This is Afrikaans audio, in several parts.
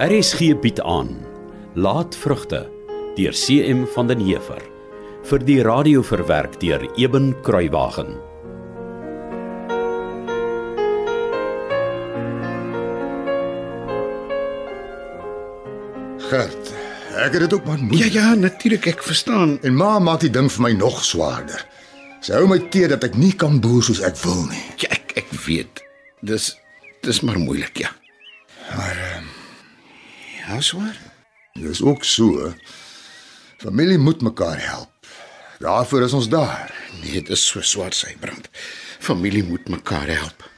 RSG bied aan Laatvrugte deur CM van den Heever vir die radio verwerk deur Eben Kruiwagen. Gert, ek het dit ook maar moeilik. Ja ja, natuurlik, ek verstaan. En ma maak die ding vir my nog swaarder. Sy hou my teë dat ek nie kan boer soos ek wil nie. Ja, ek ek weet. Dis dis maar moeilik, ja. Maar uh, Ja, swaar. dis ook so. Familie moet mekaar help. Daarvoor is ons daar. Nee, dit is so swaar sy brand. Familie moet mekaar help.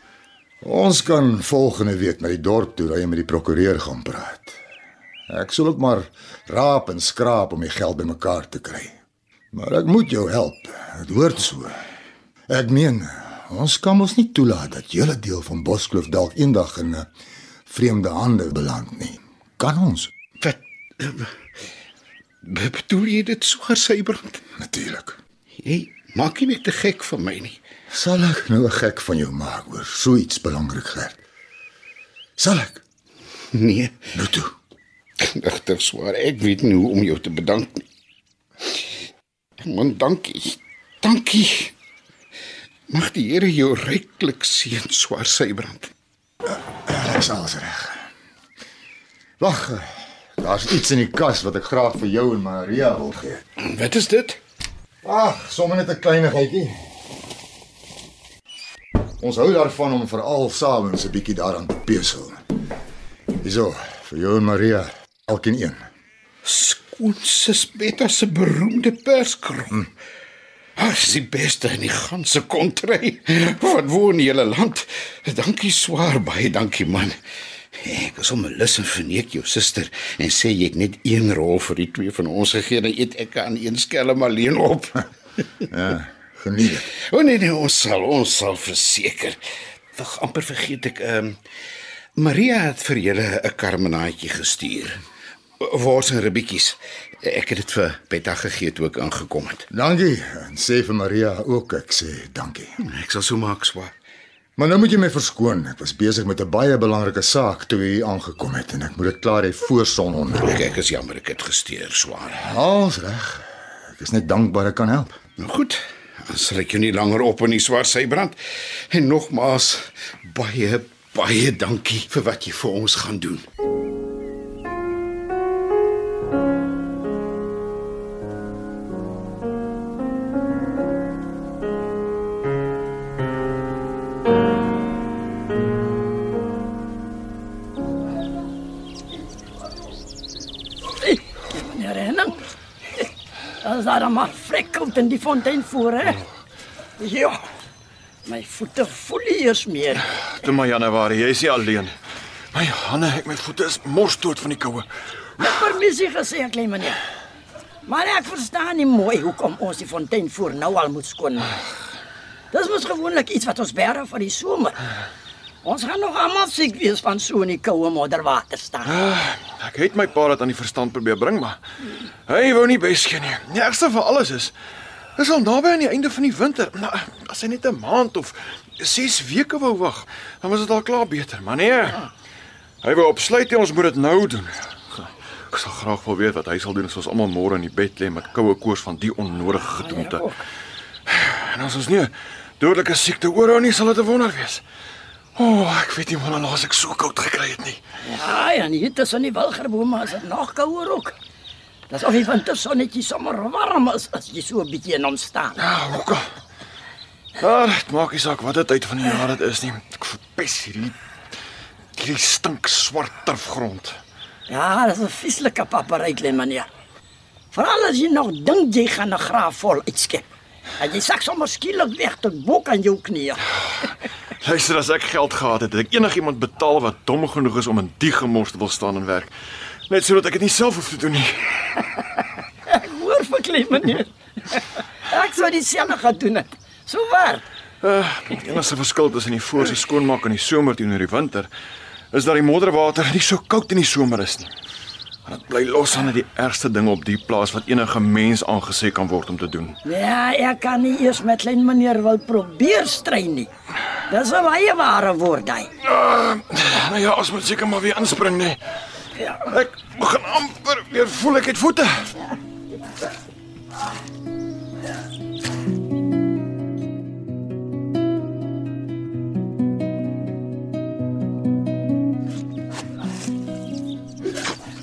Ons kan volgende week na die dorp toe ry en met die prokureur gaan praat. Ek sal ook maar raap en skraap om die geld bymekaar te kry. Maar ek moet jou help. Dit hoort so. Ek meen, ons kan mos nie toelaat dat julle deel van Boskloof dalk eendag in 'n vreemde hande beland nie. Kan ons? Wat Be- bedoel jy dit swaar sy brand? Natuurlik. Jy maak nie net te gek van my nie. Sal ek nou 'n gek van jou maak oor so iets belangrik gerd? Sal ek? Nee, Nou toe. regtig swaar. Ek weet nie hoe om jou te bedank nie. Man, dankie. Dankie. Mag die Here jou ryklik seën, swaar sy brand. Dis alles reg. Wag. Daar's iets in die kas wat ek graag vir jou en Maria wil gee. Wat is dit? Ag, sommer net 'n kleinigheidjie. Ons hou daarvan om veral saans 'n bietjie daaraan te pesel. Hierso, vir jou en Maria, elkeen een. Skoonsis Betta se beroemde perskrop. Hm. Dis die beste in die ganse kontry. Wat woon in die hele land. Dankie swaar baie, dankie man. Ek is om 'n lus en verneek jou suster en sê jy het net een rol vir die twee van ons gegee, dan eet ek aan een skelm alleen op. Ja, geniet dit. O oh, nee nee, ons sal ons sal verseker. Wag, amper vergeet ek ehm um, Maria het vir julle 'n karmenaatjie gestuur. Waar's 'n ribbietjies. Ek het dit vir Betta gegee toe ek aangekom het. Dankie en sê vir Maria ook ek sê dankie. Ek sal so maak swaar. Maar nou moet jy my verskoon. Ek was besig met 'n baie belangrike saak toe jy aangekom het en ek moet dit klaar hê voor sononder. Ek ek is jammer ek het gesteer swaar. Alles reg. Ek is net dankbaar ek kan help. Nou goed, sal ek jou nie langer op in die swart sy brand. En nogmaals baie baie dankie vir wat jy vir ons gaan doen. As daar maar frekkelt in die fontein voor hè. Ja. My voete voel eers meer. Toe maar Januarie, jy is nie alleen. My hande, ek my voete is morsdood van die koue. Ek permissie gesê, klein meneer. Maar ek verstaan nie mooi hoekom ons die fontein voor nou al moet skoonmaak. Dis mos gewoonlik iets wat ons bære vir die somer. Ons gaan nog almal siek wees van so in die koue modderwater staan. Ek het my pa dit aan die verstand probeer bring, maar hy wou nie besgee nie. Die ergste van alles is Dis al naby aan die einde van die winter. Nou, as hy net 'n maand of 6 weke wou wag, dan was dit al klaar beter, maar nee. Hy wou opsluit hê ons moet dit nou doen. Ek sal graag wil weet wat hy sal doen as ons almal môre in die bed lê met koue koors van die onnodige gedoente. En as ons nie dodelike siekte oorhou nie, sal dit 'n wonder wees. O, oh, ek weet nie wanneer laas ek so koud gekry het nie. Ja, en hier tussen die wilgerbome is dit nog kouer ook. Dis of die wintersonnetjie sommer warm is as jy so 'n bietjie in hom staan. Ja, hoekom? Ja, dit maak nie saak wat dit tyd van die jaar dit is nie. Ek verpes hierdie hierdie stink swart turfgrond. Ja, dis 'n vieslike papery klein meneer. Veral as jy nog dink jy gaan 'n graaf vol uitskep. En jy sak sommer skielik weg tot bo aan jou knieë. Luister, as ek geld gehad het, het ek enigiemand betaal wat dom genoeg is om in die gemors te wil staan en werk. Net sodat ek dit nie self hoef te doen nie. Ek hoor vir klein meneer. Ek sou dieselfde gaan doen het. So waar. Uh, die enigste verskil tussen die voorse skoonmaak in die somer teenoor die winter is dat die modderwater nie so koud in die somer is nie. Maar dit bly los aan die ergste ding op die plaas wat enige mens aangesê kan word om te doen. Ja, ek kan nie eers met klein meneer wil probeer stry nie. Dis 'n baie ware woord hy. Uh, nou ja, ons moet seker maar weer inspring, nee. Ja. Ek begin amper weer voel ek het voete.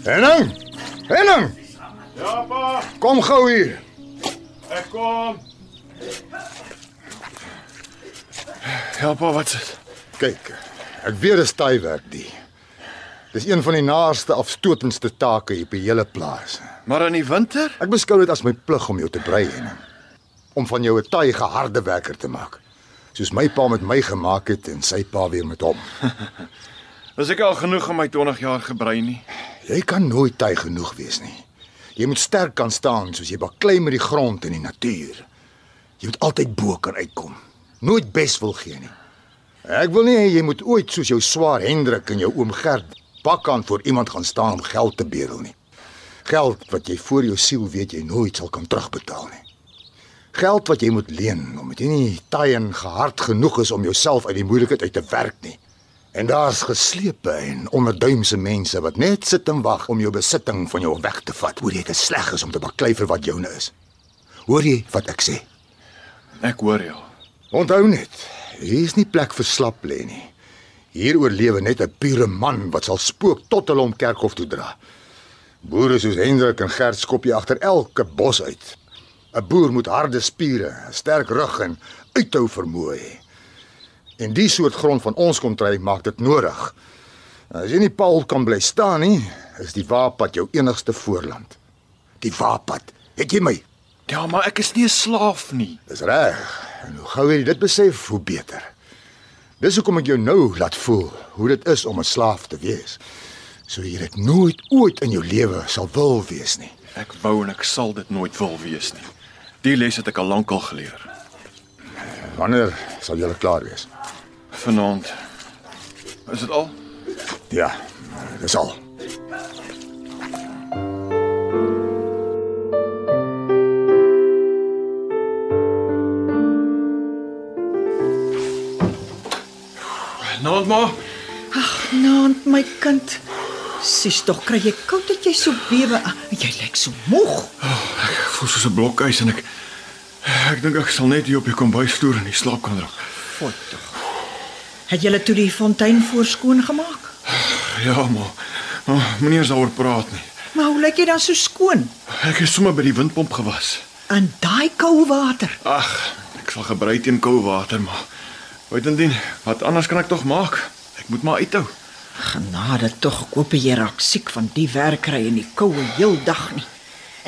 Henning! Henning! Ja, pa, Kom gou hier. ek kom. Ja, pa, wat's dit? Kyk, ek weet dis taai werk die. Dis een van die naaste afstotendste take hier op die hele plaas. Maar in die winter? Ek beskou dit as my plig om jou te brei en om van jou 'n taai geharde werker te maak. Soos my pa met my gemaak het en sy pa weer met hom. Was ek al genoeg in my 20 jaar gebrei nie? Jy kan nooit taai genoeg wees nie. Jy moet sterk kan staan soos jy baklei met die grond en die natuur. Jy moet altyd bo kan uitkom. Nooit bes wil gee nie. Ek wil nie hê jy moet ooit soos jou swaar Hendrik en jou oom Gert bakkan voor iemand gaan staan om geld te bedel nie. Geld wat jy voor jou siel weet jy nooit sal kan terugbetaal nie. Geld wat jy moet leen omdat jy nie taai en gehard genoeg is om jouself uit die moeilikheid uit te werk nie. En daar's geslepe en onderduimse mense wat net sit en wag om jou besitting van jou weg te vat. Hoor jy dit sleg is om te baklei vir wat joune is. Hoor jy wat ek sê? Ek hoor jou. Onthou net, hier is nie plek vir slap lê nie. Hier oorlewe net 'n pure man wat sal spook tot hulle hom kerkhof toe dra. Boere soos Hendrik en Gert skop jy agter elke bos uit. 'n Boer moet harde spiere, 'n sterk rug en uithou vermoë hê. En die soort grond van ons kontry maak dit nodig. As jy nie paal kan bly staan nie, is die Waapad jou enigste voorland. Die Waapad, het jy my? Ja, maar ek is nie 'n slaaf nie. Dis reg. En hoe gouer jy dit besef, hoe beter. Dis hoekom ek jou nou laat voel hoe dit is om 'n slaaf te wees. So jy dit nooit ooit in jou lewe sal wil wees nie. Ek wou en ek sal dit nooit wil wees nie. Die les het ek al lankal geleer. Wanneer sal jy klaar wees? Vanaand. Is dit al? Ja, dis al. Nou maar. Naand my kind. Sis tog kry jy koud dat jy so bewe. Ah, Jy lyk so moeg. Ek voel soos 'n blokhuis en ek ek dink ek sal net hier op die kombuisstoel in die slaapkamer. Fooi tog. Het julle toe die fontein voorskoon gemaak? Ja, maar oh, moenie eens daaroor praat nie. Maar hoe lyk jy dan so skoon? Ek is sommer by die windpomp gewas. In daai koue water. Ag, ek sal gebrei teen koue water, maar buitendien, wat anders kan ek tog maak? Ek moet maar uithou. Genade tog, ek hoop jy raak siek van die werkry in die koue heel dag nie.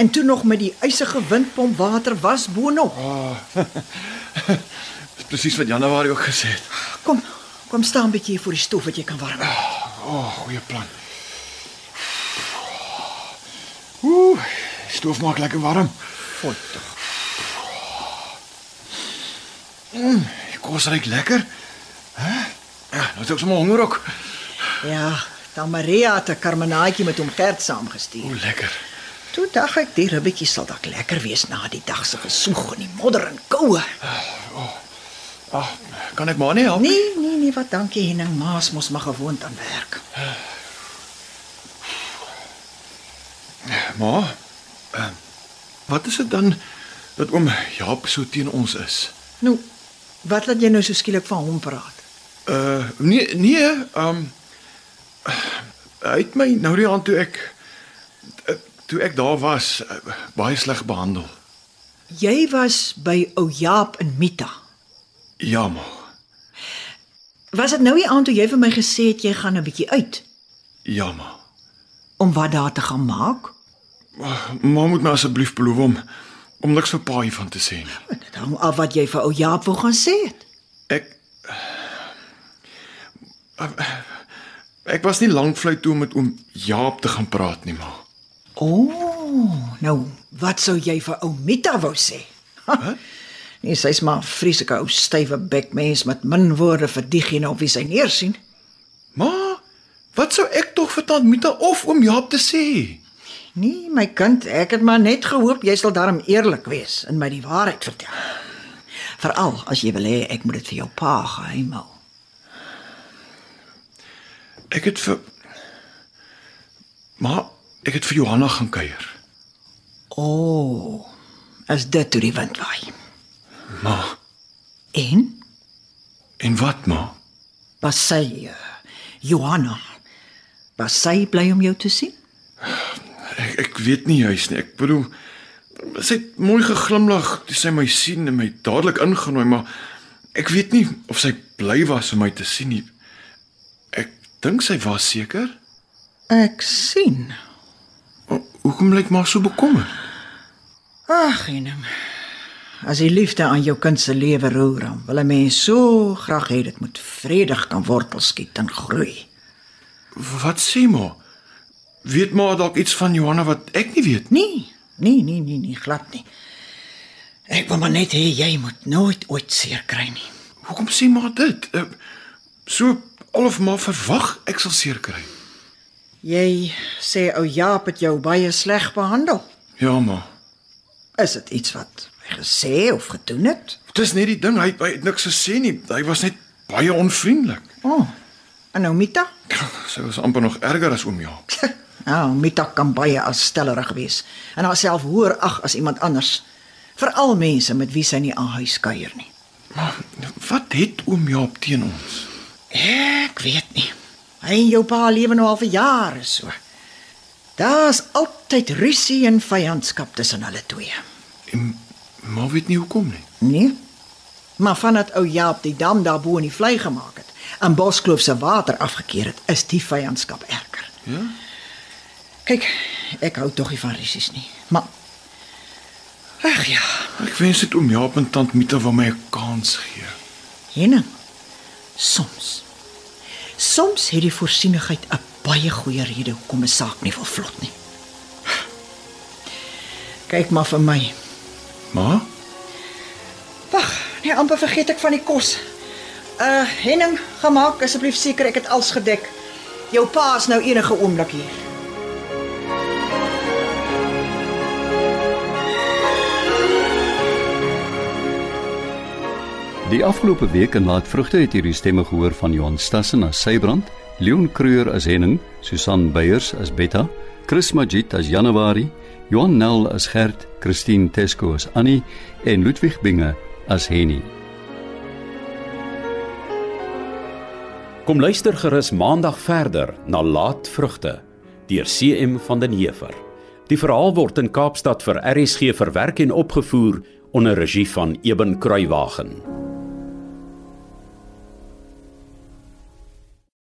En toe nog met die ysige windpomp water was boonop. Dis presies wat Januarie ook gesê het. Kom, kom staan 'n bietjie voor die stoof wat jy kan warm. O, oh, goeie plan. Ooh, die stoof maak lekker warm. Tog. Kos ruik lekker. Hæ? Ja, nou is ek sommer honger ook. Ja, dan Maria het 'n karmenaatjie met hom Gert saamgestuur. O, lekker. Toe dink ek die ribbetjie sal dalk lekker wees na die dag se gesoeg in die modder en koue. Ag, kan ek maar nie help? Nee, nee, nee, wat dankie Henning, maas mos maar gewoond aan werk. Maar uh, wat is dit dan dat oom Jaap so teen ons is? Nou, wat laat jy nou so skielik van hom praat? Uh nee, nee, ehm um, hy het my nou die aand toe ek toe ek daar was uh, baie sleg behandel. Jy was by ou Jaap in Mita. Ja, maar. Was dit nou die aand toe jy vir my gesê het jy gaan 'n bietjie uit Ja, maar. om wat daar te gaan maak? Maar moet my asseblief beloof om om niks vir pa hiervan te sê nie. Dit hang af wat jy vir ou Jaap wou gaan sê het. Ek Ek was nie lank vlei toe om met oom Jaap te gaan praat nie, maar O, oh, nou, wat sou jy vir ou Mita wou sê? Wat? Nee, sy's maar 'n vreeslike ou stywe bekmens met min woorde vir diegene op wie sy neersien. maar wat sou ek tog vir tant Mita of oom Jaap te sê? Nee, my kind, ek het maar net gehoop jy sal darm eerlik wees en my die waarheid vertel. Veral as jy wil hê ek moet dit vir jou pa geheim hou. Ek het vir Maar ek het vir Johanna gaan kuier. O, oh, as dit toe die wind waai. Ma, En en wat ma? was sy uh, Johanna was sy bly om jou te sien? Ek ek weet nie juis nie. Ek bedoel sy het mooi geglimlag toe sy my sien en my dadelik ingenooi, maar ek weet nie of sy bly was om my te sien nie. Ek dink sy was seker. Ek sien. O, Hoekom lyk maar so bekommerd? Ag, enem. As die liefde aan jou kind se lewe roer, wil 'n mens so graag hê dit moet vredig kan wortel skiet en groei. Wat sê ma? Weet ma dalk iets van Johanna wat ek nie weet nie? Nee, nee, nee, nee, nee, glad nie. Ek wil maar net hê jy moet nooit ooit seer kry nie. Hoekom sê ma dit? Uh, so al of maar verwag ek sal seer kry. Jy sê ou Jaap het jou baie sleg behandel. Ja ma. Is dit iets wat hy gesê of gedoen het? Dis net die ding, hy, hy het niks gesê nie. Hy was net baie onvriendelik. O. Oh, en nou Mita? Sy was amper nog erger as oom Jaap. Ja, Mita kan baie afstellerig wees en haarself hoër ag as iemand anders. Veral mense met wie sy nie aan huis kuier nie. Maar wat het oom Jaap teen ons? Ek weet nie. Hy en jou pa lewe nou al vir jare so. Daar's altyd rusie en vyandskap tussen hulle twee. En ma weet nie hoekom nie. Nee. Maar vandat ou Jaap die dam daarbo in die vlei gemaak het en Boskloof se water afgekeer het, is die vyandskap erger. Ja? Kyk, ek hou tog nie van rusies nie. Maar Ag ja, Ek wens dit oom Jaap en tant Mita wou my 'n kans gee. Henning. Soms. Soms het die voorsienigheid 'n baie goeie rede hoekom 'n saak nie wil vlot nie. Kyk maar vir my. Ma? Wag, nee, amper vergeet ek van die kos. Uh Henning, gemaak asseblief seker ek het alles gedek. Jou pa is nou enige oomblik hier. Die afgelope week in Laat Vrugte het hierdie stemme gehoor van Johan Stassen as Sybrand, Leon Creur as Henning, Susan Beyers as Betta, Chris Magit as Januarie, Johan Nel as Gert, Christine Tesco as Annie en Ludwig Binge as Henny. Kom luister gerus maandag verder na Laat Vrugte deur CM van den Heever. Die verhaal word in Kaapstad vir RSG verwerk en opgevoer onder regie van Eben Kruiwagen.